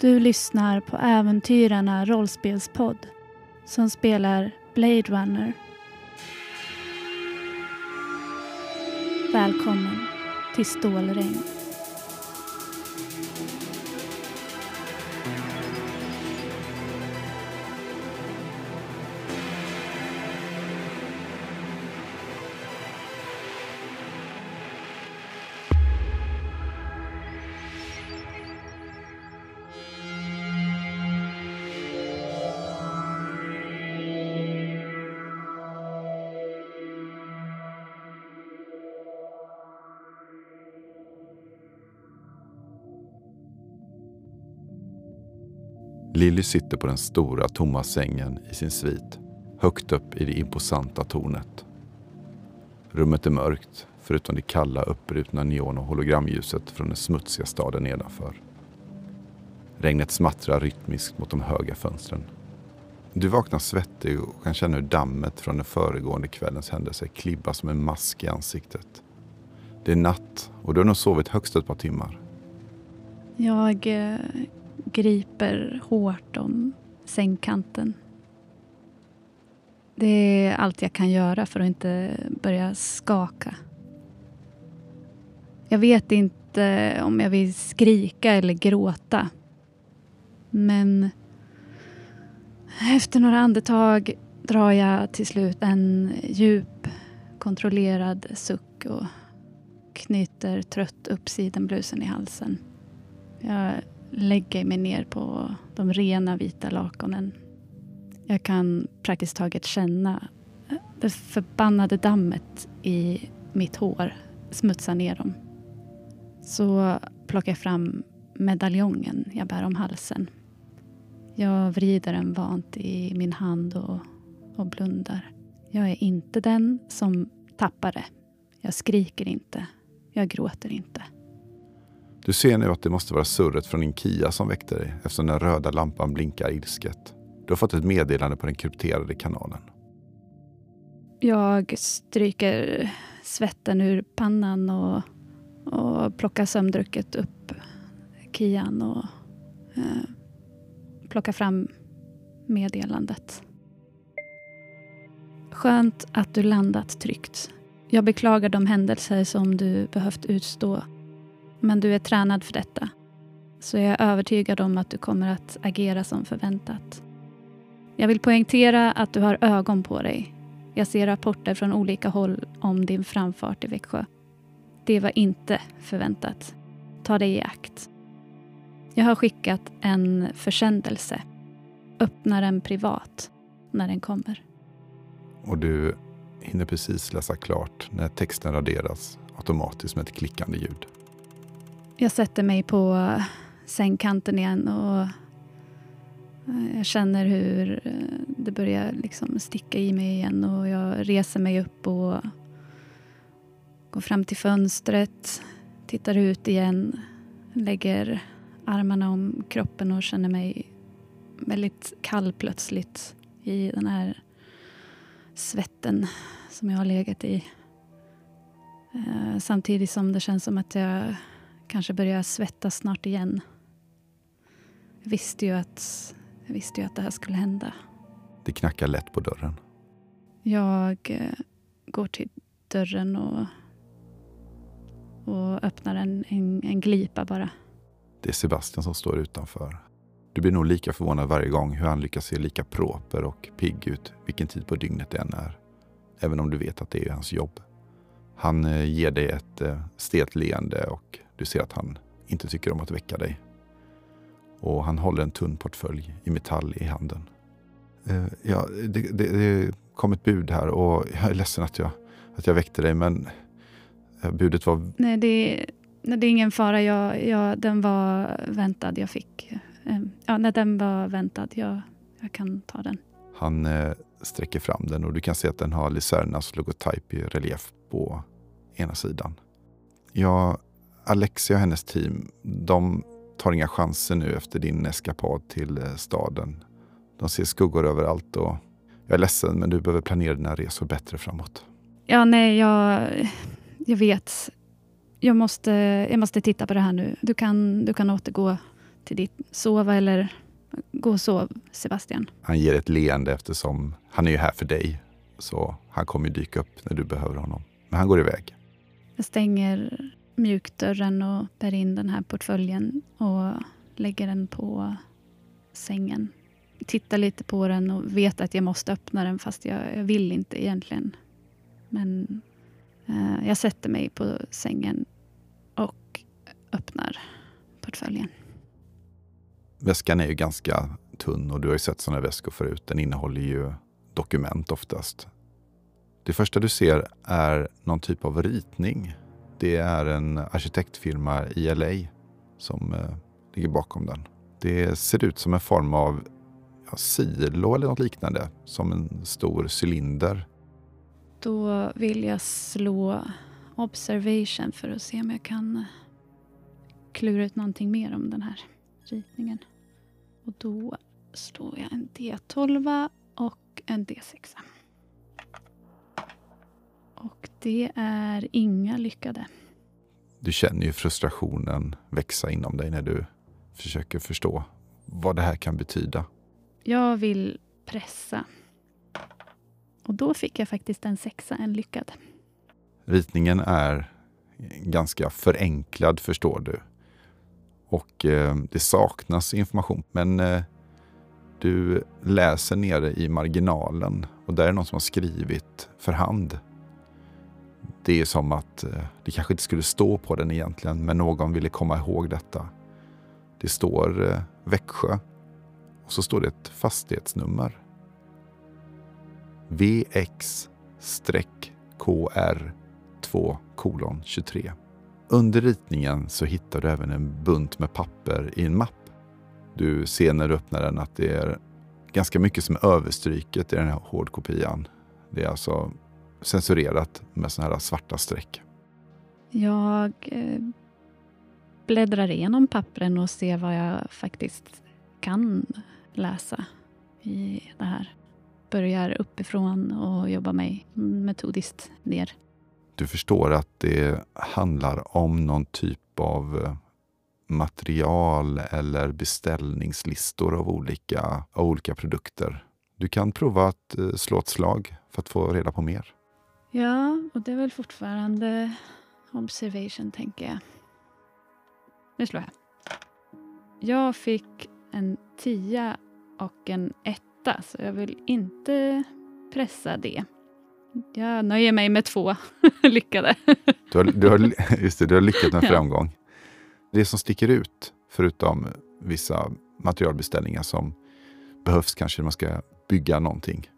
Du lyssnar på Äventyrarna rollspelspodd som spelar Blade Runner. Välkommen till Stålregn. Lilly sitter på den stora tomma sängen i sin svit, högt upp i det imposanta tornet. Rummet är mörkt, förutom det kalla uppbrutna neon och hologramljuset från den smutsiga staden nedanför. Regnet smattrar rytmiskt mot de höga fönstren. Du vaknar svettig och kan känna hur dammet från den föregående kvällens händelser klibbar som en mask i ansiktet. Det är natt och du har nog sovit högst ett par timmar. Jag eh, griper hårt om sängkanten. Det är allt jag kan göra för att inte börja skaka. Jag vet inte om jag vill skrika eller gråta. Men efter några andetag drar jag till slut en djup, kontrollerad suck och knyter trött upp sidenblusen i halsen. Jag lägger mig ner på de rena vita lakonen. Jag kan praktiskt taget känna eh, det förbannade dammet i mitt hår smutsa ner dem. Så plockar jag fram medaljongen jag bär om halsen. Jag vrider den vant i min hand och, och blundar. Jag är inte den som tappar det. Jag skriker inte. Jag gråter inte. Du ser nu att det måste vara surret från din Kia som väckte dig eftersom den röda lampan blinkar ilsket. Du har fått ett meddelande på den krypterade kanalen. Jag stryker svetten ur pannan och, och plockar sömndrucket upp Kian och eh, plockar fram meddelandet. Skönt att du landat tryggt. Jag beklagar de händelser som du behövt utstå men du är tränad för detta. Så jag är övertygad om att du kommer att agera som förväntat. Jag vill poängtera att du har ögon på dig. Jag ser rapporter från olika håll om din framfart i Växjö. Det var inte förväntat. Ta dig i akt. Jag har skickat en försändelse. Öppna den privat när den kommer. Och du hinner precis läsa klart när texten raderas automatiskt med ett klickande ljud. Jag sätter mig på eh, sängkanten igen och eh, jag känner hur eh, det börjar liksom sticka i mig igen och jag reser mig upp och går fram till fönstret, tittar ut igen, lägger armarna om kroppen och känner mig väldigt kall plötsligt i den här svetten som jag har legat i. Samtidigt som det känns som att jag kanske börjar svettas snart igen. Jag visste ju att, jag visste ju att det här skulle hända. Det knackar lätt på dörren. Jag eh, går till dörren och, och öppnar en, en, en glipa bara. Det är Sebastian som står utanför. Du blir nog lika förvånad varje gång hur han lyckas se lika proper och pigg ut vilken tid på dygnet det än är. Även om du vet att det är hans jobb. Han eh, ger dig ett eh, stelt leende och du ser att han inte tycker om att väcka dig. Och han håller en tunn portfölj i metall i handen. Uh, ja, det, det, det, kom ett bud här och jag är ledsen att jag, att jag väckte dig men budet var... Nej, det, nej, det är ingen fara. Jag, jag, den var väntad. Jag fick... ja, när den var väntad. Jag, jag kan ta den. Han eh, sträcker fram den och du kan se att den har Licernas logotyp i relief på ena sidan. Jag Alexia och hennes team, de tar inga chanser nu efter din eskapad till eh, staden. De ser skuggor överallt och jag är ledsen men du behöver planera dina resor bättre framåt. Ja, nej, jag, jag vet. Jag måste, jag måste titta på det här nu. Du kan, du kan återgå till ditt sova eller gå och sov, Sebastian. Han ger ett leende eftersom han är ju här för dig. Så han kommer dyka upp när du behöver honom. Men han går iväg. Jag stänger mjukdörren och bär in den här portföljen och lägger den på sängen. Tittar lite på den och vet att jag måste öppna den fast jag, jag vill inte egentligen. Men eh, jag sätter mig på sängen och öppnar portföljen. Väskan är ju ganska tunn och du har ju sett sådana väskor förut. Den innehåller ju dokument oftast. Det första du ser är någon typ av ritning. Det är en arkitektfirma i LA som eh, ligger bakom den. Det ser ut som en form av ja, silo eller något liknande. Som en stor cylinder. Då vill jag slå observation för att se om jag kan klura ut någonting mer om den här ritningen. Och då slår jag en D12 och en D6. Och det är inga lyckade. Du känner ju frustrationen växa inom dig när du försöker förstå vad det här kan betyda. Jag vill pressa. Och då fick jag faktiskt en sexa, en lyckad. Ritningen är ganska förenklad förstår du. Och eh, det saknas information. Men eh, du läser nere i marginalen och där är någon som har skrivit för hand. Det är som att eh, det kanske inte skulle stå på den egentligen, men någon ville komma ihåg detta. Det står eh, Växjö och så står det ett fastighetsnummer. VX-KR 2 kolon 23. Under ritningen så hittar du även en bunt med papper i en mapp. Du ser när du öppnar den att det är ganska mycket som är överstryket i den här hårdkopian. Det är alltså censurerat med sådana här svarta streck. Jag eh, bläddrar igenom pappren och ser vad jag faktiskt kan läsa i det här. Börjar uppifrån och jobbar mig metodiskt ner. Du förstår att det handlar om någon typ av eh, material eller beställningslistor av olika, av olika produkter. Du kan prova att eh, slå ett slag för att få reda på mer. Ja, och det är väl fortfarande observation, tänker jag. Nu slår jag. Jag fick en tia och en etta, så jag vill inte pressa det. Jag nöjer mig med två lyckade. Du har, du har, just det, du har lyckats med framgång. Det som sticker ut, förutom vissa materialbeställningar som behövs kanske när man ska bygga någonting,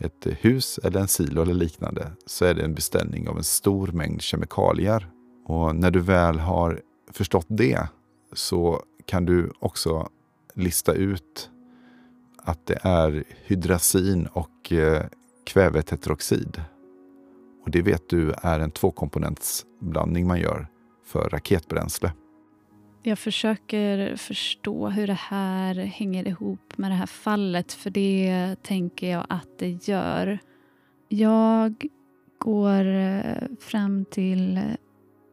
ett hus eller en silo eller liknande, så är det en beställning av en stor mängd kemikalier. Och när du väl har förstått det så kan du också lista ut att det är hydrazin och eh, kvävetetroxid. Och det vet du är en tvåkomponentsblandning man gör för raketbränsle. Jag försöker förstå hur det här hänger ihop med det här fallet, för det tänker jag att det gör. Jag går eh, fram till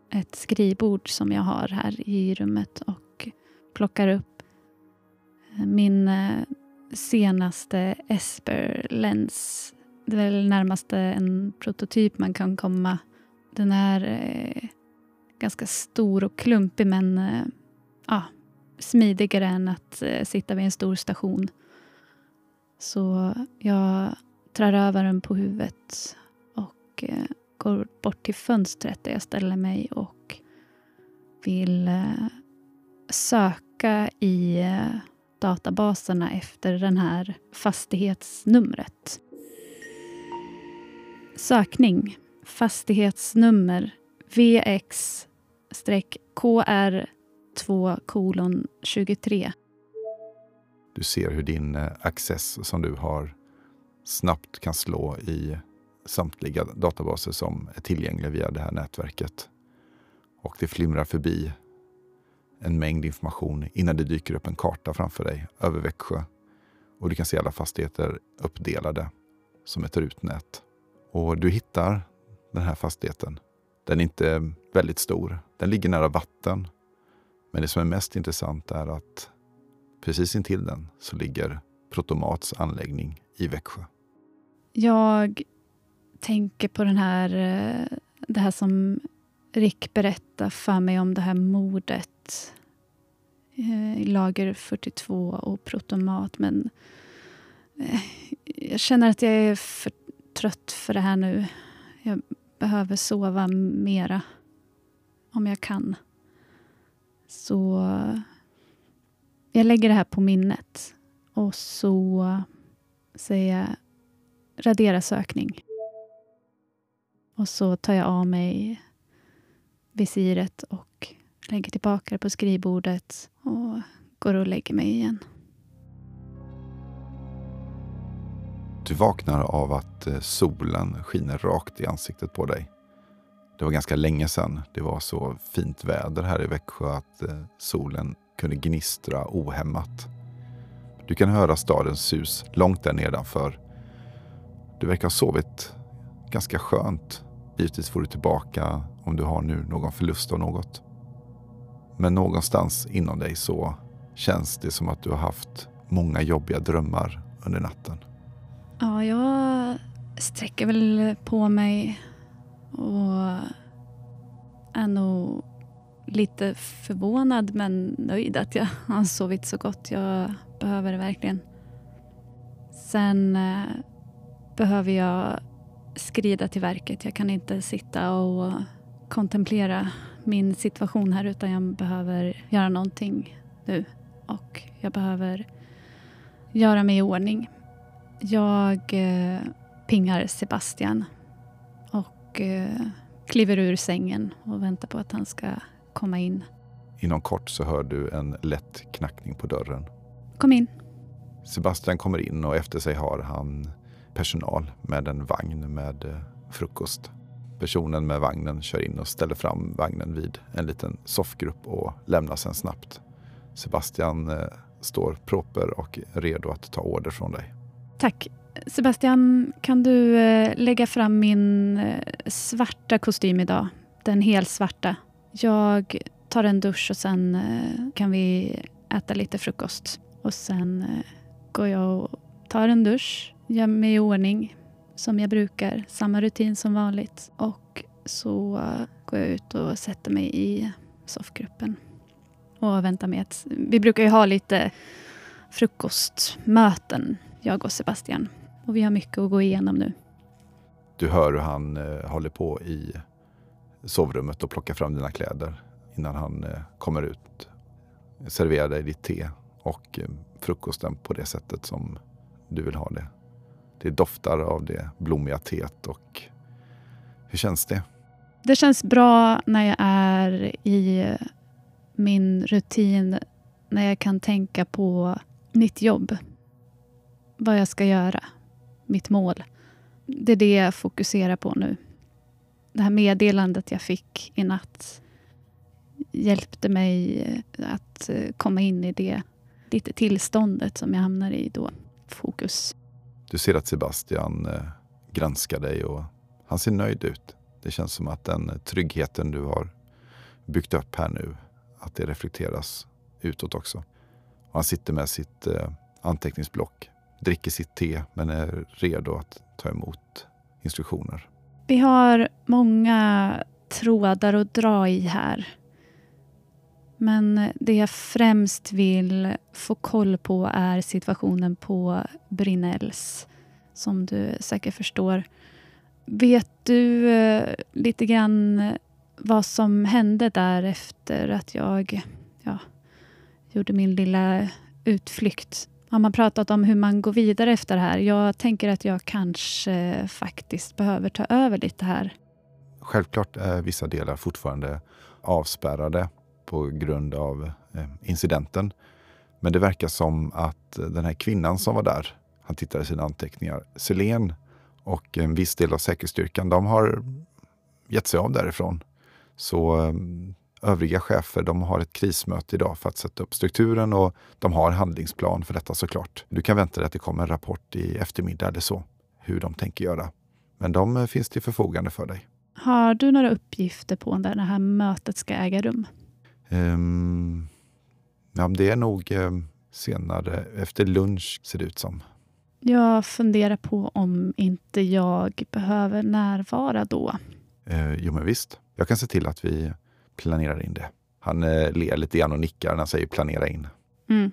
ett skrivbord som jag har här i rummet och plockar upp eh, min eh, senaste Esper-lens. Det är väl närmaste en prototyp man kan komma. Den är eh, ganska stor och klumpig men eh, ja, smidigare än att eh, sitta vid en stor station. Så jag trär över den på huvudet och eh, går bort till fönstret där jag ställer mig och vill eh, söka i eh, databaserna efter den här fastighetsnumret. Sökning. Fastighetsnummer VX KR2 kolon 23. Du ser hur din eh, access som du har snabbt kan slå i samtliga databaser som är tillgängliga via det här nätverket. Och det flimrar förbi en mängd information innan det dyker upp en karta framför dig över Växjö. Och du kan se alla fastigheter uppdelade som ett rutnät. Och du hittar den här fastigheten. Den är inte väldigt stor. Den ligger nära vatten. Men det som är mest intressant är att precis intill den så ligger Protomats anläggning i Växjö. Jag tänker på den här, eh, det här som Rick berättade för mig om det här mordet eh, i lager 42 och Protomat. Men eh, jag känner att jag är för trött för det här nu. Jag behöver sova mera om jag kan. Så jag lägger det här på minnet och så säger jag radera sökning. Och så tar jag av mig visiret och lägger tillbaka det på skrivbordet och går och lägger mig igen. Du vaknar av att eh, solen skiner rakt i ansiktet på dig. Det var ganska länge sedan det var så fint väder här i Växjö att eh, solen kunde gnistra ohämmat. Du kan höra stadens sus långt där nedanför. Du verkar ha sovit ganska skönt. Givetvis får du tillbaka om du har nu någon förlust av något. Men någonstans inom dig så känns det som att du har haft många jobbiga drömmar under natten. Ja, jag sträcker väl på mig och är nog lite förvånad men nöjd att jag har sovit så gott. Jag behöver det verkligen. Sen eh, behöver jag skrida till verket. Jag kan inte sitta och kontemplera min situation här utan jag behöver göra någonting nu. Och jag behöver göra mig i ordning. Jag eh, pingar Sebastian och eh, kliver ur sängen och väntar på att han ska komma in. Inom kort så hör du en lätt knackning på dörren. Kom in. Sebastian kommer in och efter sig har han personal med en vagn med eh, frukost. Personen med vagnen kör in och ställer fram vagnen vid en liten soffgrupp och lämnar sen snabbt. Sebastian eh, står proper och redo att ta order från dig. Tack. Sebastian, kan du eh, lägga fram min eh, svarta kostym idag? Den helt svarta. Jag tar en dusch och sen eh, kan vi äta lite frukost. Och sen går jag och tar en dusch, gör mig i ordning som jag brukar. Samma rutin som vanligt. Och så går jag ut och sätter mig i soffgruppen och väntar med att... Vi brukar ju ha lite frukostmöten, jag och Sebastian. Och vi har mycket att gå igenom nu. Du hör hur han eh, håller på i sovrummet och plockar fram dina kläder innan han eh, kommer ut. Serverar dig ditt te och eh, frukosten på det sättet som du vill ha det. Det doftar av det blommiga teet och hur känns det? Det känns bra när jag är i min rutin, när jag kan tänka på mitt jobb. Vad jag ska göra, mitt mål. Det är det jag fokuserar på nu. Det här meddelandet jag fick i natt hjälpte mig eh, att eh, komma in i det lite tillståndet som jag hamnar i då. Fokus. Du ser att Sebastian eh, granskar dig och han ser nöjd ut. Det känns som att den tryggheten du har byggt upp här nu, att det reflekteras utåt också. Och han sitter med sitt anteckningsblock, dricker sitt te men är redo att ta emot instruktioner. Vi har många trådar att dra i här. Men det jag främst vill få koll på är situationen på Brinells, som du säkert förstår. Vet du eh, lite grann vad som hände där efter att jag ja, gjorde min lilla utflykt? Har man pratat om hur man går vidare efter det här? Jag tänker att jag kanske faktiskt behöver ta över lite här. Självklart är vissa delar fortfarande avspärrade på grund av eh, incidenten. Men det verkar som att den här kvinnan som var där, han tittade i sina anteckningar, Selen och en viss del av säkerhetsstyrkan, de har gett sig av därifrån. Så ehm, övriga chefer de har ett krismöte idag för att sätta upp strukturen och de har handlingsplan för detta såklart. Du kan vänta dig att det kommer en rapport i eftermiddag eller så, hur de tänker göra. Men de eh, finns till förfogande för dig. Har du några uppgifter på när det här mötet ska äga rum? Um, ja, det är nog um, senare, efter lunch ser det ut som. Jag funderar på om inte jag behöver närvara då. Uh, jo, men visst. Jag kan se till att vi planerar in det. Han uh, ler lite grann och nickar när han säger planera in. Mm,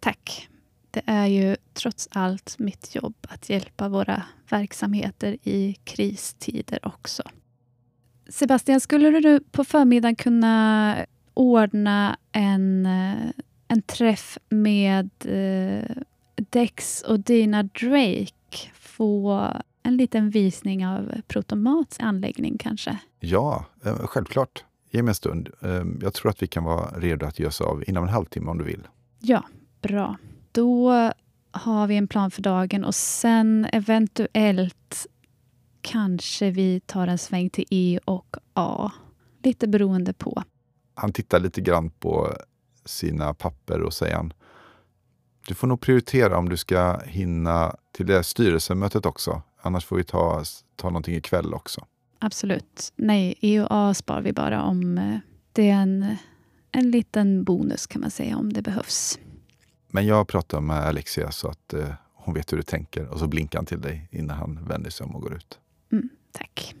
tack. Det är ju trots allt mitt jobb att hjälpa våra verksamheter i kristider också. Sebastian, skulle du på förmiddagen kunna ordna en, eh, en träff med eh, Dex och Dina Drake? Få en liten visning av Protomats anläggning kanske? Ja, eh, självklart. Ge mig en stund. Jag tror att vi kan vara redo att ge oss av inom en halvtimme om du vill. Ja, bra. Då har vi en plan för dagen och sen eventuellt kanske vi tar en sväng till E och A. Lite beroende på. Han tittar lite grann på sina papper och säger du får nog prioritera om du ska hinna till det styrelsemötet också. Annars får vi ta, ta någonting ikväll också. Absolut. Nej, E och A spar vi bara om eh, det är en, en liten bonus kan man säga om det behövs. Men jag pratar med Alexia så att eh, hon vet hur du tänker och så blinkar han till dig innan han vänder sig om och går ut. Mm, tack.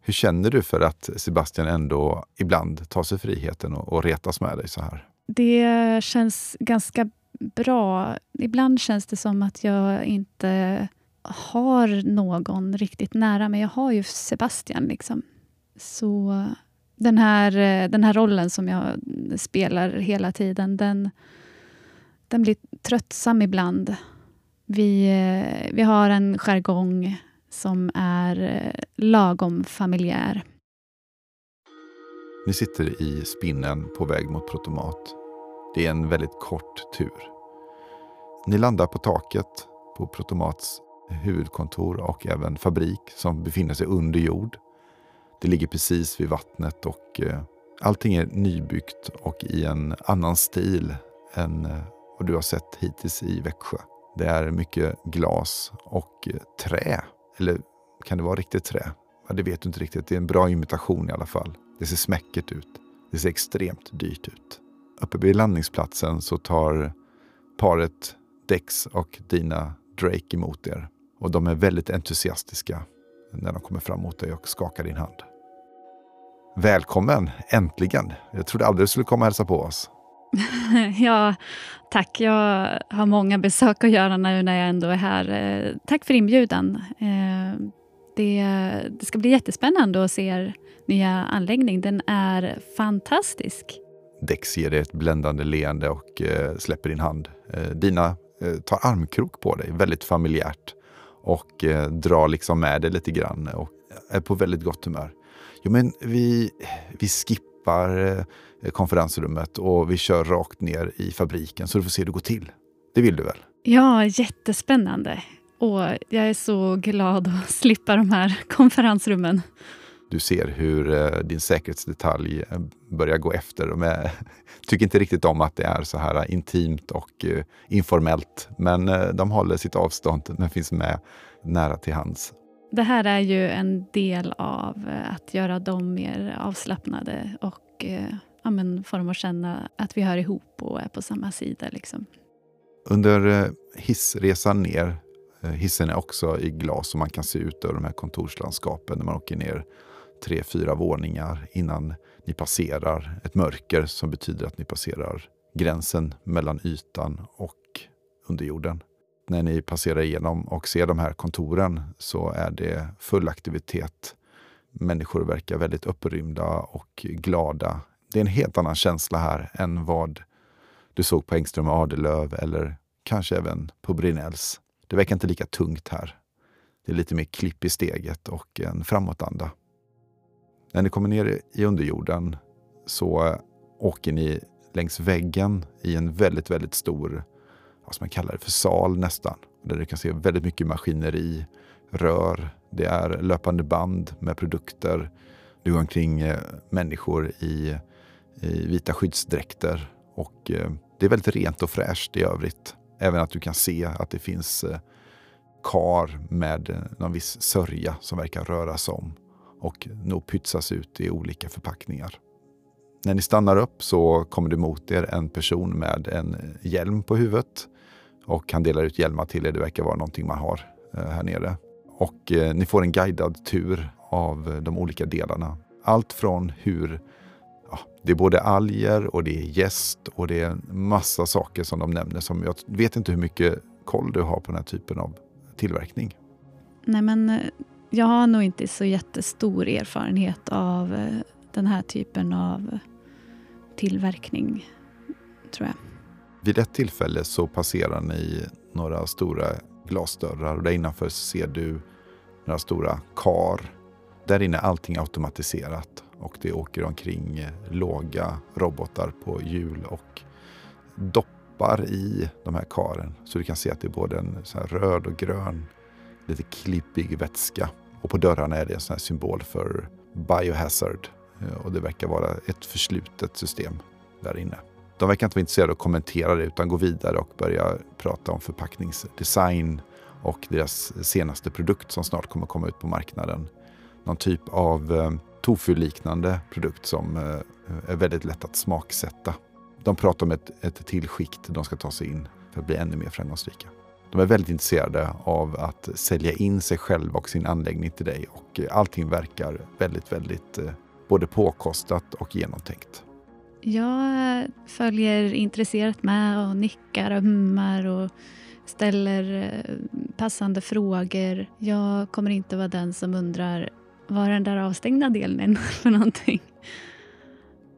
Hur känner du för att Sebastian ändå ibland tar sig friheten och, och retas med dig så här? Det känns ganska bra. Ibland känns det som att jag inte har någon riktigt nära mig. Jag har ju Sebastian. liksom. Så den här, eh, den här rollen som jag spelar hela tiden, den, den blir tröttsam ibland. Vi, eh, vi har en jargong som är eh, lagom familjär. Ni sitter i spinnen på väg mot Protomat. Det är en väldigt kort tur. Ni landar på taket på Protomats huvudkontor och även fabrik som befinner sig under jord. Det ligger precis vid vattnet och eh, allting är nybyggt och i en annan stil än eh, vad du har sett hittills i Växjö. Det är mycket glas och eh, trä eller kan det vara riktigt trä? Ja, det vet du inte riktigt. Det är en bra imitation i alla fall. Det ser smäckert ut. Det ser extremt dyrt ut. Uppe vid landningsplatsen så tar paret Dex och Dina Drake emot er. Och de är väldigt entusiastiska när de kommer fram mot dig och skakar din hand. Välkommen, äntligen! Jag trodde aldrig du skulle komma och hälsa på oss. ja, tack. Jag har många besök att göra nu när jag ändå är här. Eh, tack för inbjudan. Eh, det, det ska bli jättespännande att se er nya anläggning. Den är fantastisk. Dex ger dig ett bländande leende och eh, släpper din hand. Dina tar armkrok på dig, väldigt familjärt. Och drar liksom med dig lite grann och är på väldigt gott humör. Jo, men vi, vi skippar konferensrummet och vi kör rakt ner i fabriken så du får se hur det går till. Det vill du väl? Ja, jättespännande. Och jag är så glad att slippa de här konferensrummen. Du ser hur eh, din säkerhetsdetalj eh, börjar gå efter. De tycker inte riktigt om att det är så här intimt och eh, informellt. Men de håller sitt avstånd men finns med nära till hands. Det här är ju en del av att göra dem mer avslappnade och ja, men får dem att känna att vi hör ihop och är på samma sida. Liksom. Under hissresan ner, hissen är också i glas och man kan se ut över de här kontorslandskapen när man åker ner tre, fyra våningar innan ni passerar ett mörker som betyder att ni passerar gränsen mellan ytan och underjorden. När ni passerar igenom och ser de här kontoren så är det full aktivitet. Människor verkar väldigt upprymda och glada det är en helt annan känsla här än vad du såg på Engström och Adelöv eller kanske även på Brinells. Det verkar inte lika tungt här. Det är lite mer klipp i steget och en framåtanda. När ni kommer ner i underjorden så eh, åker ni längs väggen i en väldigt, väldigt stor, vad man kallar det för, sal nästan. Där du kan se väldigt mycket maskineri, rör, det är löpande band med produkter. Du går omkring eh, människor i i vita skyddsdräkter. Och eh, det är väldigt rent och fräscht i övrigt. Även att du kan se att det finns kar med någon viss sörja som verkar röra sig om och nog pytsas ut i olika förpackningar. När ni stannar upp så kommer det mot er en person med en hjälm på huvudet. Och han delar ut hjälmar till er. Det verkar vara någonting man har eh, här nere. Och eh, ni får en guidad tur av de olika delarna. Allt från hur ja, det är både alger och det är gäst och det är en massa saker som de nämner. Som jag vet inte hur mycket koll du har på den här typen av tillverkning. Nej, men eh, jag har nog inte så jättestor erfarenhet av eh, den här typen av tillverkning, tror jag. Vid ett tillfälle så passerar ni några stora glasdörrar och där innanför ser du några stora kar. Där inne är allting automatiserat och det åker omkring eh, låga robotar på hjul och doppar i de här karen. Så du kan se att det är både en så röd och grön, lite klibbig vätska. Och på dörrarna är det en sån symbol för biohazard. Eh, och det verkar vara ett förslutet system där inne. De verkar inte vara intresserade av att kommentera det utan gå vidare och börja prata om förpackningsdesign och deras senaste produkt som snart kommer komma ut på marknaden. Någon typ av eh, tofu-liknande produkt som eh, är väldigt lätt att smaksätta. De pratar om ett, ett till skikt de ska ta sig in för att bli ännu mer framgångsrika. De är väldigt intresserade av att sälja in sig själva och sin anläggning till dig och eh, allting verkar väldigt, väldigt eh, både påkostat och genomtänkt. Jag eh, följer intresserat med och nickar och hummar och ställer passande frågor. Jag kommer inte vara den som undrar vad den där avstängda delen är för någonting.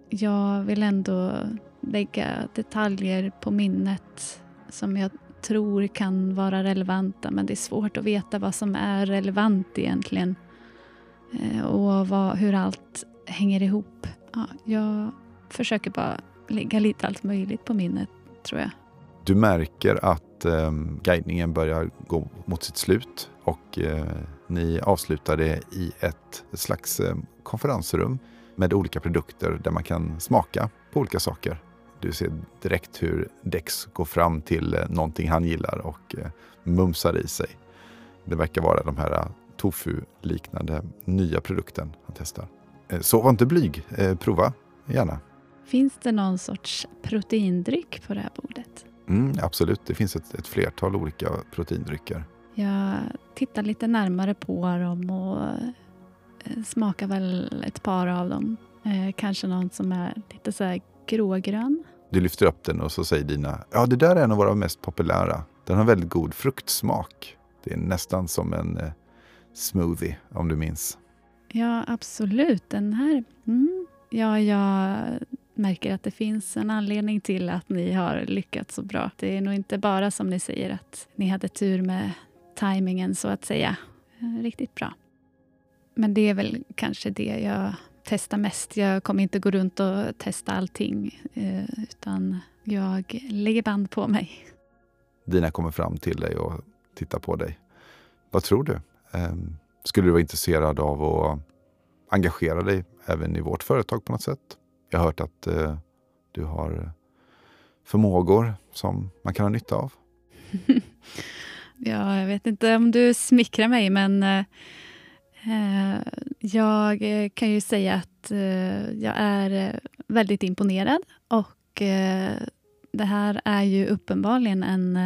Jag vill ändå lägga detaljer på minnet som jag tror kan vara relevanta men det är svårt att veta vad som är relevant egentligen eh, och vad, hur allt hänger ihop. Ja, jag försöker bara lägga lite allt möjligt på minnet, tror jag. Du märker att eh, guidningen börjar gå mot sitt slut och eh, ni avslutar det i ett, ett slags eh, konferensrum med olika produkter där man kan smaka på olika saker. Du ser direkt hur Dex går fram till eh, någonting han gillar och eh, mumsar i sig. Det verkar vara de här eh, tofu-liknande nya produkten han testar. Så var inte blyg, prova gärna. Finns det någon sorts proteindryck på det här bordet? Mm, absolut, det finns ett, ett flertal olika proteindrycker. Jag tittar lite närmare på dem och smakar väl ett par av dem. kanske någon som är lite så här grågrön. Du lyfter upp den och så säger Dina, ja det där är en av våra mest populära. Den har väldigt god fruktsmak. Det är nästan som en eh, smoothie, om du minns. Ja, absolut. Den här... Mm. Ja, jag märker att det finns en anledning till att ni har lyckats så bra. Det är nog inte bara som ni säger att ni hade tur med tajmingen så att säga. Eh, riktigt bra. Men det är väl kanske det jag testa mest. Jag kommer inte gå runt och testa allting, eh, utan jag lägger band på mig. Dina kommer fram till dig och tittar på dig. Vad tror du? Ehm, skulle du vara intresserad av att engagera dig även i vårt företag på något sätt? Jag har hört att eh, du har förmågor som man kan ha nytta av. ja, jag vet inte om du smickrar mig, men eh, Eh, jag kan ju säga att eh, jag är väldigt imponerad och eh, det här är ju uppenbarligen en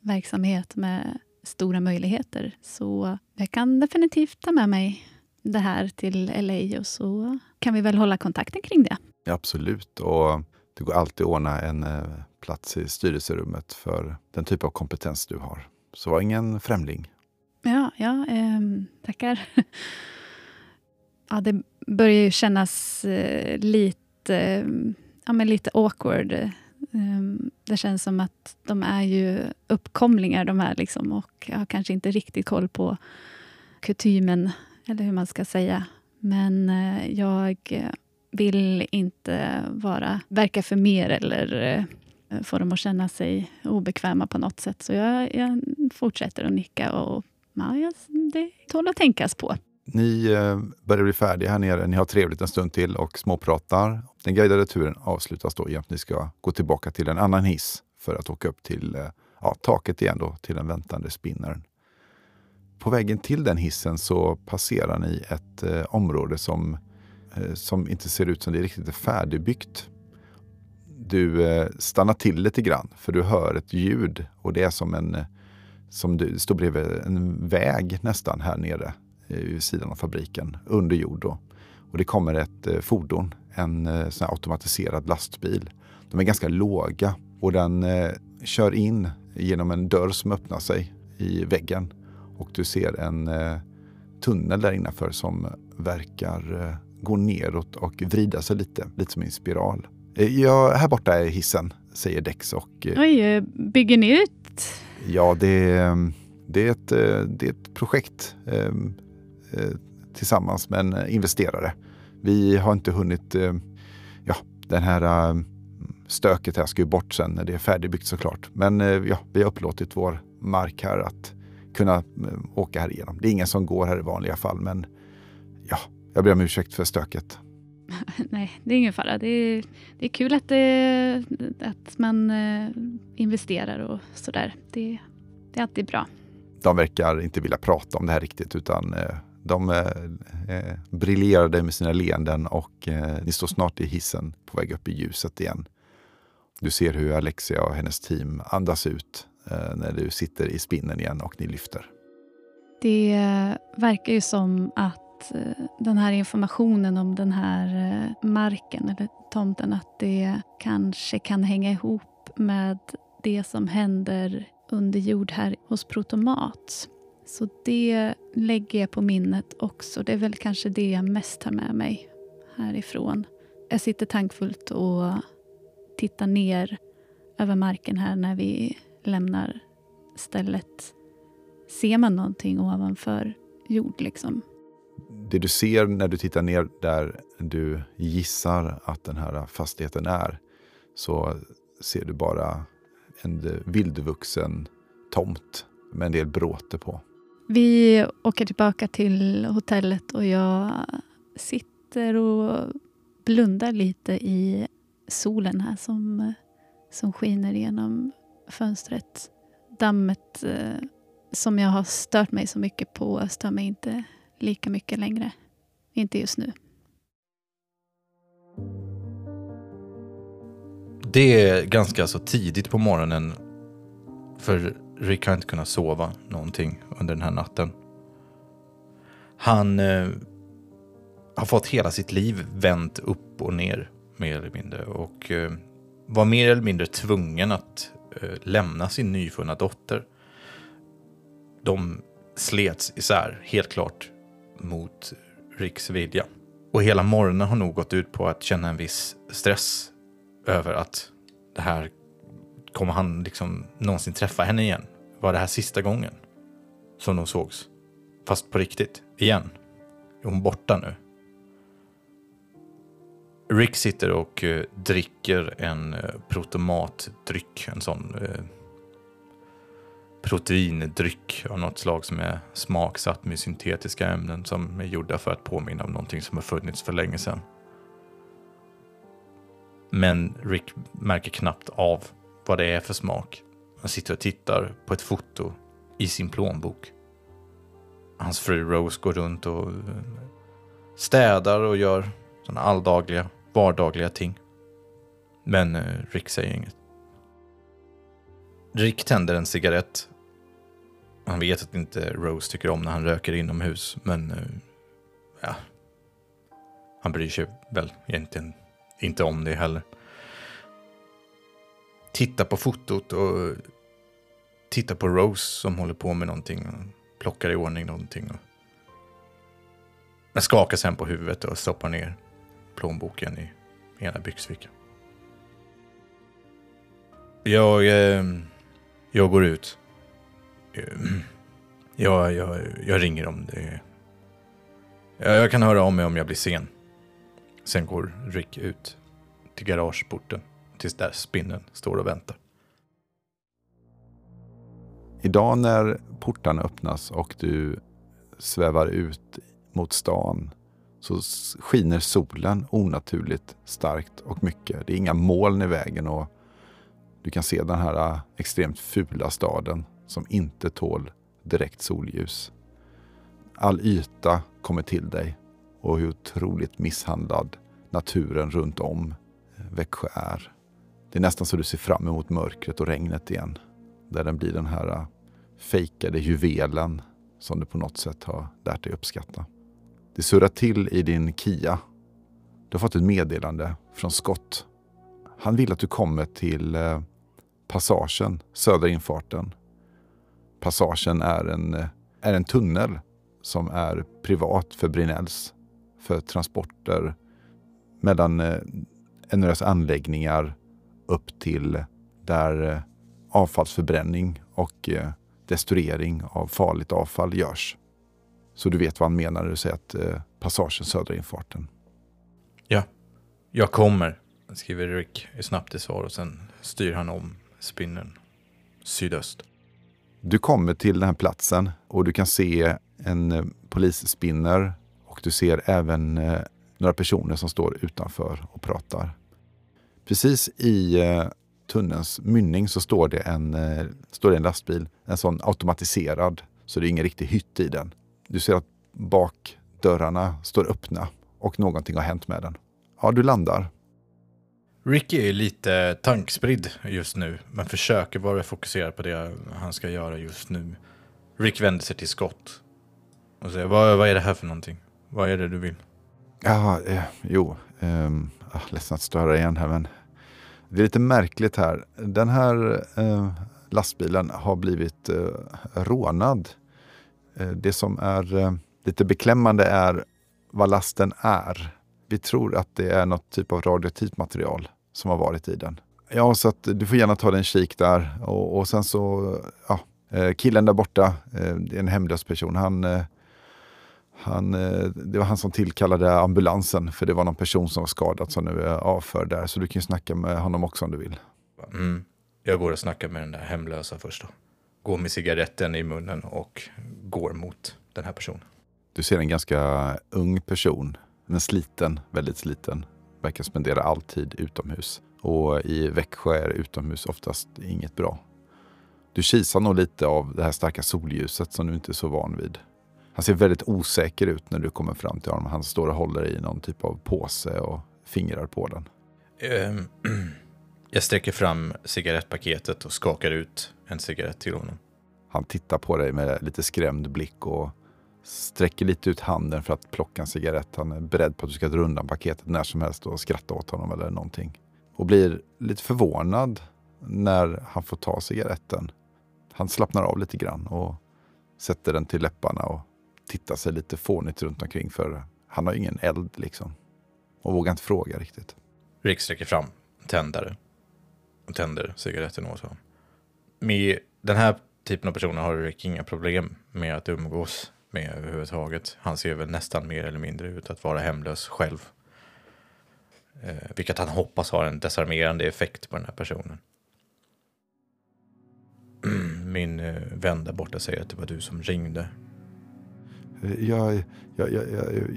verksamhet med stora möjligheter. Så jag kan definitivt ta med mig det här till LA och så kan vi väl hålla kontakten kring det. Ja, absolut. Och det går alltid att ordna en plats i styrelserummet för den typ av kompetens du har. Så var ingen främling. Ja, ja eh, tackar. ja, det börjar ju kännas eh, lite, ja, men lite awkward. Ehm, det känns som att de är ju uppkomlingar de här liksom, och jag har kanske inte riktigt koll på kutymen, eller hur man ska säga. Men eh, jag vill inte vara, verka för mer eller eh, få dem att känna sig obekväma på något sätt. Så jag, jag fortsätter att nicka och ja, det tål att tänkas på. Ni eh, börjar bli färdiga här nere. Ni har trevligt en stund till och småpratar. Den guidade turen avslutas då genom att ni ska gå tillbaka till en annan hiss för att åka upp till eh, ja, taket igen då, till den väntande spinnaren. På vägen till den hissen så passerar ni ett eh, område som eh, som inte ser ut som det är riktigt är färdigbyggt. Du eh, stannar till lite grann för du hör ett ljud och det är som en eh, som du står bredvid en väg nästan här nere vid sidan av fabriken under jord. Då. Och det kommer ett fordon, en sån automatiserad lastbil. De är ganska låga och den kör in genom en dörr som öppnar sig i väggen. Och du ser en tunnel där innanför som verkar gå neråt och vrida sig lite, lite som en spiral. Eh, ja, här borta är hissen, säger Dex. Och, eh, Oj, eh, bygger ni ut? Ja, det, det, är, ett, det är ett projekt eh, tillsammans med en investerare. Vi har inte hunnit... Eh, ja, den här eh, stöket här ska ju bort sen när det är färdigbyggt såklart. Men ja, vi har upplåtit vår mark här att kunna åka här igenom. Det är ingen som går här i vanliga fall, men ja, jag ber om ursäkt för stöket. Nej, det är ingen fara. Det är, det är kul att, det, att man eh, investerar och sådär. Det, det är alltid bra. De verkar inte vilja prata om det här riktigt utan eh, de eh, eh, briljerade med sina leenden och eh, ni står snart i hissen på väg upp i ljuset igen. Du ser hur Alexia och hennes team andas ut eh, när du sitter i spinnen igen och ni lyfter. Det verkar ju som att den här informationen om den här marken eller tomten, att det kanske kan hänga ihop med det som händer under jord här hos Protomat. Så det lägger jag på minnet också. Det är väl kanske det jag mest tar med mig härifrån. Jag sitter tankfullt och tittar ner över marken här när vi lämnar stället. Ser man någonting ovanför jord liksom? det du ser när du tittar ner där du gissar att den här fastigheten är så ser du bara en vildvuxen tomt med en del bråte på. Vi åker tillbaka till hotellet och jag sitter och blundar lite i solen här som, som skiner genom fönstret. Dammet eh, som jag har stört mig så mycket på stör mig inte lika mycket längre. Inte just nu. Det är ganska så tidigt på morgonen. För Rick har inte kunnat sova någonting under den här natten. Han eh, har fått hela sitt liv vänt upp och ner mer eller mindre. Och eh, var mer eller mindre tvungen att eh, lämna sin nyfunna dotter. De slets isär, helt klart mot Ricks vilja. Och hela morgonen har nog gått ut på att känna en viss stress över att det här kommer han liksom någonsin träffa henne igen? Var det här sista gången som de sågs? Fast på riktigt, igen. Är hon borta nu? Rick sitter och uh, dricker en uh, protomatdryck, en sån uh, proteindryck av något slag som är smaksatt med syntetiska ämnen som är gjorda för att påminna om någonting som har funnits för länge sedan. Men Rick märker knappt av vad det är för smak. Han sitter och tittar på ett foto i sin plånbok. Hans fru Rose går runt och eh, städar och gör sådana alldagliga, vardagliga ting. Men eh, Rick säger inget. Rick tänder en cigarett. Han vet att inte Rose tycker om när han röker inomhus, men eh, ja, han bryr sig väl egentligen inte om det heller. Titta på fotot och titta på Rose som håller på med någonting och plockar i ordning någonting. Och... Men skakar sen på huvudet och stoppar ner plånboken i ena byxfickan. Jag... Eh, jag går ut. Jag, jag, jag ringer om det. Jag, jag kan höra av mig om jag blir sen. Sen går Rick ut till garageporten tills där spinnen står och väntar. Idag när portarna öppnas och du svävar ut mot stan så skiner solen onaturligt starkt och mycket. Det är inga moln i vägen och du kan se den här äh, extremt fula staden som inte tål direkt solljus. All yta kommer till dig och hur otroligt misshandlad naturen runt om eh, Växjö är. Det är nästan så du ser fram emot mörkret och regnet igen. Där den blir den här äh, fejkade juvelen som du på något sätt har lärt dig uppskatta. Det surrar till i din Kia. Du har fått ett meddelande från Scott. Han vill att du kommer till äh, Passagen, södra infarten. Passagen är en, äh, är en tunnel som är privat för Brinells för transporter mellan eh, NRS anläggningar upp till där avfallsförbränning och destruering av farligt avfall görs. Så du vet vad han menar när du säger att eh, passagen södra infarten. Ja, jag kommer, skriver Rick snabbt i svar och sen styr han om spinnen sydöst. Du kommer till den här platsen och du kan se en eh, polisspinner och du ser även eh, några personer som står utanför och pratar. Precis i eh, tunnelns mynning så står det en, eh, står det en lastbil, en sån automatiserad, så det är ingen riktig hytt i den. Du ser att bakdörrarna står öppna och någonting har hänt med den. Ja, du landar. Ricky är lite tankspridd just nu, men försöker vara fokuserad på det han ska göra just nu. Rick vänder sig till Scott och säger, vad, vad är det här för någonting? Vad är det du vill? Ja, eh, jo, eh, ledsen att störa igen här, men det är lite märkligt här. Den här eh, lastbilen har blivit eh, rånad. Eh, det som är eh, lite beklämmande är vad lasten är. Vi tror att det är något typ av radioaktivt material som har varit i den. Ja, så att du får gärna ta dig en kik där. Och, och sen så, ja, eh, killen där borta, eh, det är en hemlös person. Han eh, han, eh, det var han som tillkallade ambulansen för det var någon person som var skadad som nu är avförd där. Så du kan ju snacka med honom också om du vill. Mm. Jag går och snackar med den där hemlösa först då. Går med cigaretten i munnen och går mot den här personen. Du ser en ganska ung person, men sliten, väldigt sliten. Verkar spendera all tid utomhus. Och i Växjö är utomhus oftast inget bra. Du kisar nog lite av det här starka solljuset som du inte är så van vid. Han ser väldigt osäker ut när du kommer fram till honom. Han står och håller i någon typ av påse och fingrar på den. Um, jag sträcker fram cigarettpaketet och skakar ut en cigarett till honom. Han tittar på dig med lite skrämd blick och sträcker lite ut handen för att plocka en cigarett. Han är beredd på att du ska dra undan paketet när som helst och skratta åt honom eller någonting. Och blir lite förvånad när han får ta cigaretten. Han slappnar av lite grann och sätter den till läpparna och titta sig lite fånigt runt omkring för han har ingen eld liksom. Och vågar inte fråga riktigt. Rick sträcker fram tändare och tänder cigaretten åt honom. Med den här typen av personer har Rick inga problem med att umgås med överhuvudtaget. Han ser väl nästan mer eller mindre ut att vara hemlös själv. Eh, vilket han hoppas har en desarmerande effekt på den här personen. Min eh, vän där borta säger att det var du som ringde jag, jag, jag,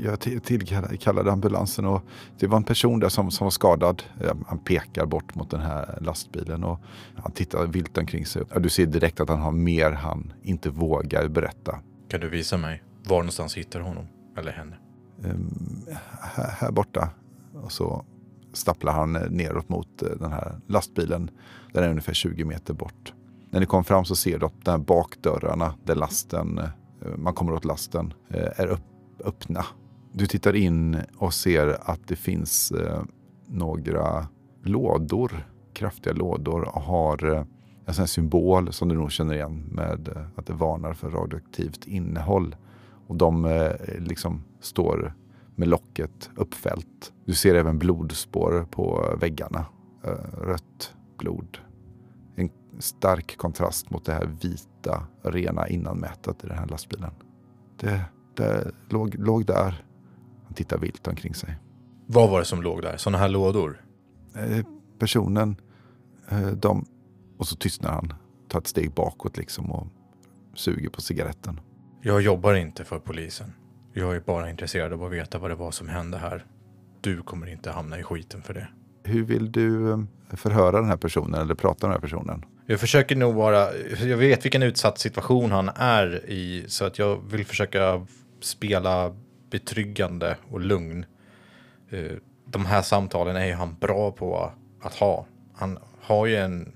jag tillkallade ambulansen och det var en person där som, som var skadad. Han pekar bort mot den här lastbilen och han tittar vilt omkring sig. Du ser direkt att han har mer han inte vågar berätta. Kan du visa mig var någonstans hittar honom eller henne? Um, här, här, borta. Och så stapplar han neråt mot eh, den här lastbilen. Den är ungefär 20 meter bort. När ni kommer fram så ser du att de här bakdörrarna där lasten Eh, Eh, man kommer åt lasten, eh, är upp, öppna. Du tittar in och ser att det finns eh, några lådor, kraftiga lådor och har en sån symbol som du nog känner igen med att det varnar för radioaktivt innehåll. Och de liksom står med locket uppfällt. Du ser även blodspår på väggarna. Rött blod stark kontrast mot det här vita, rena innanmätet i den här lastbilen. Det, det låg, låg där. Han tittar vilt omkring sig. Vad var det som låg där? Sådana här lådor? Eh, personen, eh, de... Och så tystnar han. Tar ett steg bakåt liksom och suger på cigaretten. Jag jobbar inte för polisen. Jag är bara intresserad av att veta vad det var som hände här. Du kommer inte hamna i skiten för det. Hur vill du eh, förhöra den här personen eller prata med den här personen? Jag försöker nog vara, jag vet vilken utsatt situation han är i, så att jag vill försöka spela betryggande och lugn. Eh, de här samtalen är ju han bra på att ha. Han har ju en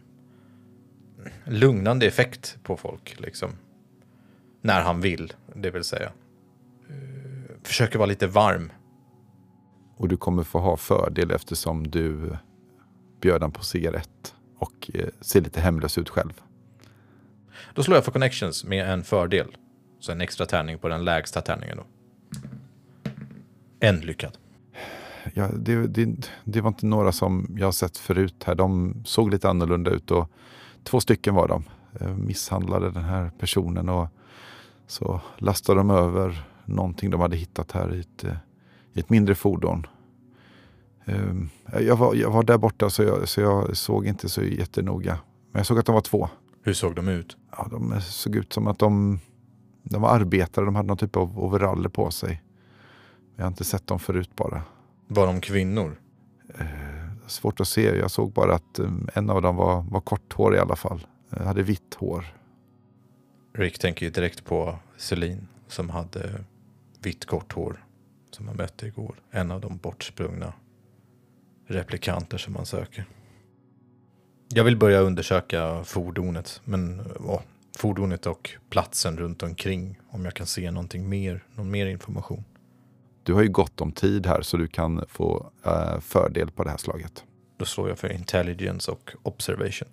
lugnande effekt på folk, liksom. När han vill, det vill säga. Eh, försöker vara lite varm. Och du kommer få ha fördel eftersom du bjöd han på cigarett och eh, ser lite hemlös ut själv. Då slår jag för connections med en fördel. Så en extra tärning på den lägsta tärningen då. En lyckad. Ja, det, det, det var inte några som jag sett förut här. De såg lite annorlunda ut och två stycken var de. Eh, misshandlade den här personen och så lastade de över någonting de hade hittat här i ett, eh, i ett mindre fordon. Ehm, jag var, jag var där borta så jag, så jag såg inte så jättenoga. Men jag såg att de var två. Hur såg de ut? Ja, de såg ut som att de, de var arbetare. De hade någon typ av overaller på sig. Jag har inte sett dem förut bara. Var de kvinnor? Eh, svårt att se. Jag såg bara att eh, en av dem var, var korthårig i alla fall. Eh, hade vitt hår. Rick tänker ju direkt på Celine som hade vitt kort hår. Som han mötte igår. En av de bortsprungna replikanter som man söker. Jag vill börja undersöka fordonet, men åh, fordonet och platsen runt omkring om jag kan se någonting mer, någon mer information. Du har ju gott om tid här så du kan få uh, fördel på det här slaget. Då slår jag för intelligence och observation.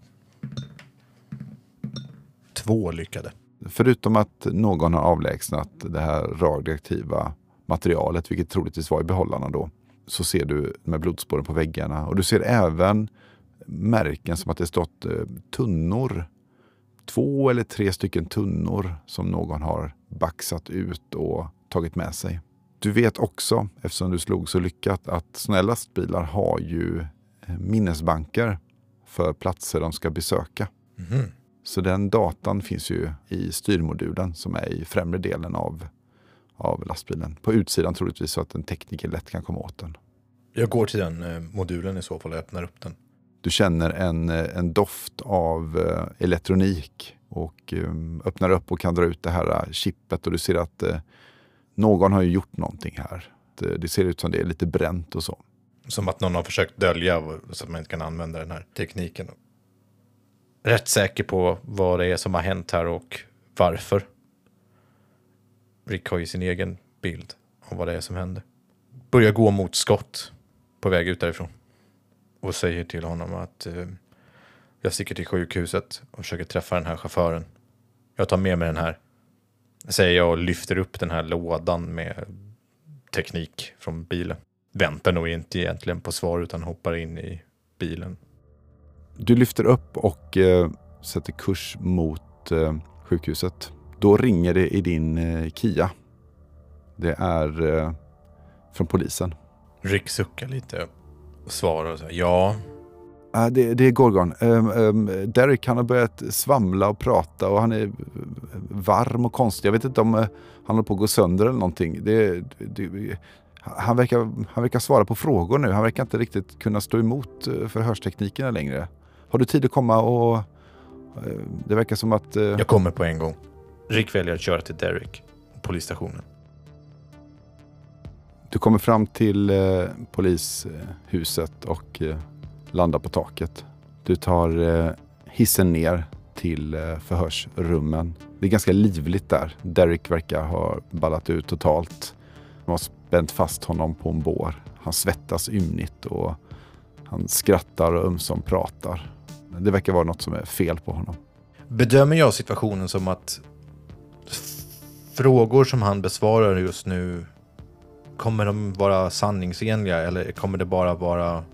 Två lyckade. Förutom att någon har avlägsnat det här radioaktiva materialet, vilket troligtvis var i behållarna då, så ser du med blodspåren på väggarna. Och du ser även märken som att det stått eh, tunnor. Två eller tre stycken tunnor som någon har baxat ut och tagit med sig. Du vet också, eftersom du slog så lyckat, att sådana lastbilar har ju eh, minnesbanker för platser de ska besöka. Mm. Så den datan finns ju i styrmodulen som är i främre delen av, av lastbilen. På utsidan troligtvis så att en tekniker lätt kan komma åt den. Jag går till den eh, modulen i så fall och öppnar upp den. Du känner en, eh, en doft av eh, elektronik och eh, öppnar upp och kan dra ut det här chippet och du ser att någon har ju gjort någonting här. Det, det ser ut som det är lite bränt och så. Som att någon har försökt dölja så att man inte kan använda den här tekniken. Rätt säker på vad det är som har hänt här och varför. Rick har ju sin egen bild av vad det är som händer. Börjar gå mot skott på väg ut därifrån. Och säger till honom att eh, jag sticker till sjukhuset och försöker träffa den här chauffören. Jag tar med mig den här. Säger jag och lyfter upp den här lådan med teknik från bilen. Väntar nog inte egentligen på svar utan hoppar in i bilen. Du lyfter upp och eh, sätter kurs mot eh, sjukhuset. Då ringer det i din eh, Kia. Det är eh, från polisen. Rick suckar lite och svarar och säger ja. Uh, det, det är Gorgon. Um, um, Derek han har börjat svamla och prata och han är varm och konstig. Jag vet inte om uh, han håller på att gå sönder eller någonting. Det, det, han, verkar, han verkar svara på frågor nu. Han verkar inte riktigt kunna stå emot uh, förhörsteknikerna längre. Har du tid att komma och... Uh, det verkar som att... Uh, Jag kommer på en gång. Rick väljer att köra till Derek, polisstationen. Du kommer fram till eh, polishuset och eh, landar på taket. Du tar eh, hissen ner till eh, förhörsrummen. Det är ganska livligt där. Derek verkar ha ballat ut totalt. De har spänt fast honom på en bår. Han svettas ymnigt och han skrattar och ömsom pratar. Det verkar vara något som är fel på honom. Bedömer jag situationen som att frågor som han besvarar just nu Kommer de vara sanningsenliga eller kommer det bara vara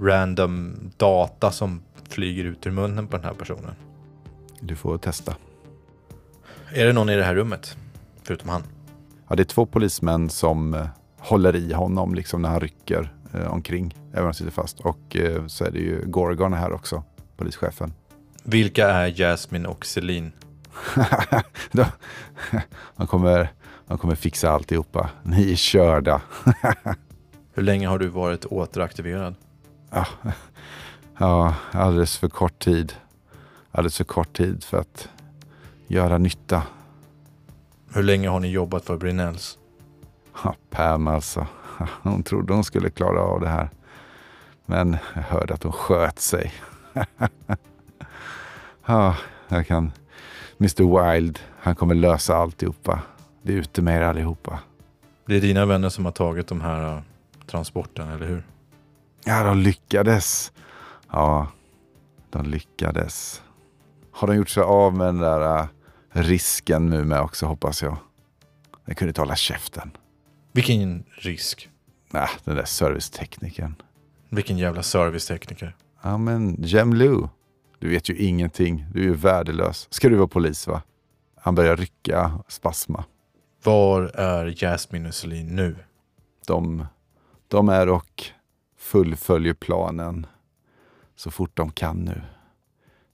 random data som flyger ut ur munnen på den här personen? Du får testa. Är det någon i det här rummet? Förutom han? Ja, det är två polismän som eh, håller i honom liksom när han rycker eh, omkring, även om han sitter fast. Och eh, så är det ju Gorgon här också, polischefen. Vilka är Jasmine och Celine? De- man, kommer, man kommer fixa alltihopa. Ni är körda. Hur länge har du varit återaktiverad? ja, ja, alldeles för kort tid. Alldeles för kort tid för att göra nytta. Hur länge har ni jobbat för Brinells? Ja, Pam alltså. Hon trodde hon skulle klara av det här. Men jag hörde att hon sköt sig. ja, jag kan... Mr Wild, han kommer lösa alltihopa. Det är ute med er allihopa. Det är dina vänner som har tagit de här uh, transporten, eller hur? Ja, de lyckades. Ja, de lyckades. Har de gjort sig av med den där uh, risken nu med också, hoppas jag. Den kunde inte hålla käften. Vilken risk? Nej, den där serviceteknikern. Vilken jävla servicetekniker. Ja, men Jem Lu. Du vet ju ingenting. Du är ju värdelös. Ska du vara polis va? Han börjar rycka, spasma. Var är Jasmine och Celine nu? De, de är och fullföljer planen så fort de kan nu.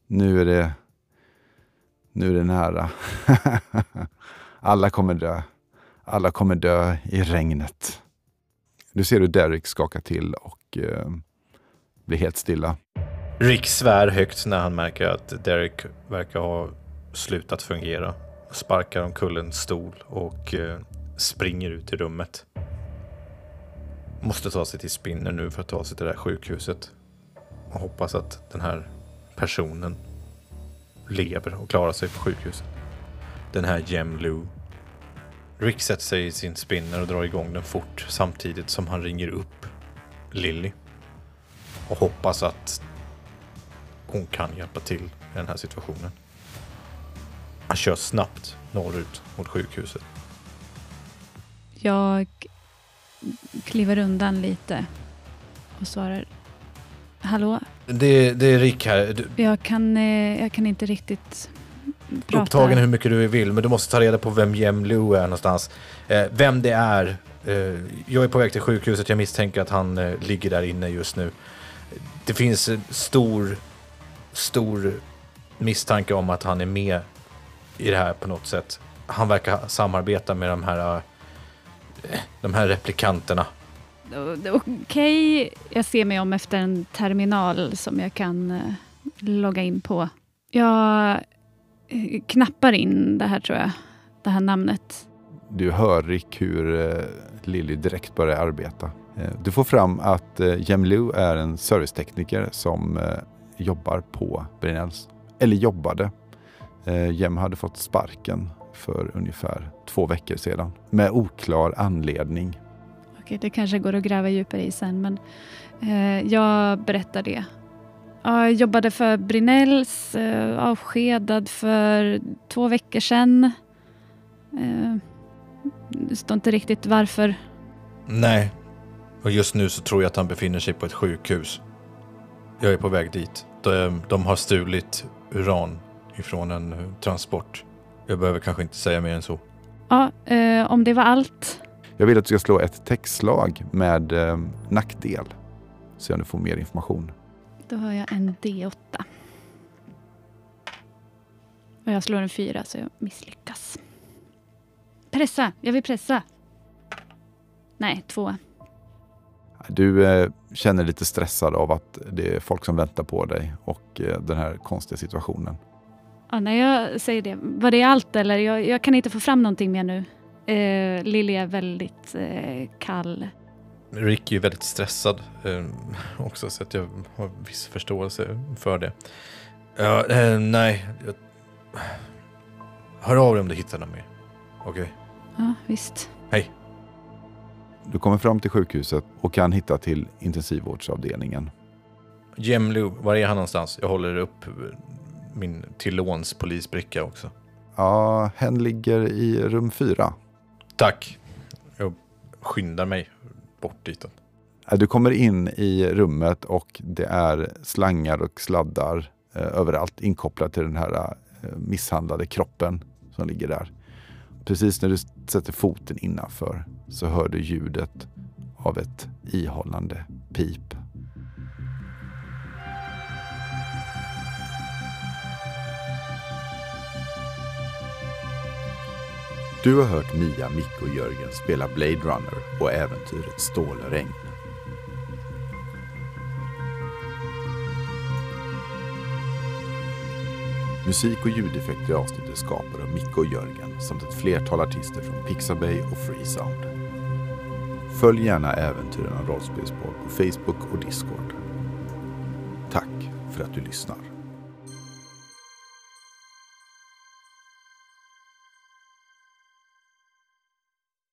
Nu är det, nu är det nära. Alla kommer dö. Alla kommer dö i regnet. Du ser hur Derek skakar till och eh, blir helt stilla. Rick svär högt när han märker att Derek verkar ha slutat fungera. Sparkar omkull en stol och eh, springer ut i rummet. Måste ta sig till Spinner nu för att ta sig till det här sjukhuset. Och hoppas att den här personen lever och klarar sig på sjukhuset. Den här Jem Lu. Rick sätter sig i sin spinner och drar igång den fort samtidigt som han ringer upp Lilly. Och hoppas att hon kan hjälpa till i den här situationen. Han kör snabbt norrut mot sjukhuset. Jag kliver undan lite och svarar Hallå? Det, det är Rick här. Du, Jag kan, eh, jag kan inte riktigt prata. upptagen hur mycket du vill, men du måste ta reda på vem Jem Lu är någonstans. Eh, vem det är. Eh, jag är på väg till sjukhuset. Jag misstänker att han ligger där inne just nu. Det finns en stor, stor misstanke om att han är med i det här på något sätt. Han verkar samarbeta med de här, eh, de här replikanterna. Okej, jag ser mig om efter en terminal som jag kan eh, logga in på. Jag eh, knappar in det här tror jag, det här namnet. Du hör Rick hur Lilly direkt börjar arbeta. Du får fram att Jem Lu är en servicetekniker som jobbar på Brinells. Eller jobbade. Eh, Jem hade fått sparken för ungefär två veckor sedan. Med oklar anledning. Okej, det kanske går att gräva djupare i sen, men eh, jag berättar det. Ja, Jag jobbade för Brinells, eh, avskedad för två veckor sedan. Eh, det står inte riktigt varför. Nej, och just nu så tror jag att han befinner sig på ett sjukhus. Jag är på väg dit. De, de har stulit uran ifrån en transport. Jag behöver kanske inte säga mer än så. Ja, eh, om det var allt. Jag vill att du ska slå ett textslag med eh, nackdel. Se om du får mer information. Då har jag en D8. Och jag slår en fyra så jag misslyckas. Pressa! Jag vill pressa. Nej, två. Du eh, känner lite stressad av att det är folk som väntar på dig och eh, den här konstiga situationen. Ja, när jag säger det, var det allt eller? Jag, jag kan inte få fram någonting mer nu. Eh, Lilly är väldigt eh, kall. Rick är ju väldigt stressad eh, också så att jag har viss förståelse för det. Ja, eh, nej. Jag... Hör av dig om du hittar något mer. Okej. Ja, visst. Du kommer fram till sjukhuset och kan hitta till intensivvårdsavdelningen. Jem Lu, var är han någonstans? Jag håller upp min till låns polisbricka också. Ja, hen ligger i rum fyra. Tack. Jag skyndar mig bort dit. Du kommer in i rummet och det är slangar och sladdar eh, överallt inkopplat till den här eh, misshandlade kroppen som ligger där. Precis när du sätter foten innanför så hör du ljudet av ett ihållande pip. Du har hört Mia, Micke och Jörgen spela Blade Runner och äventyret Stålregn. Musik och ljudeffekter i avsnittet skapade av Micke och Jörgen samt ett flertal artister från Pixabay och Freesound. Följ gärna Äventyren av rollspelspodd på Facebook och Discord. Tack för att du lyssnar.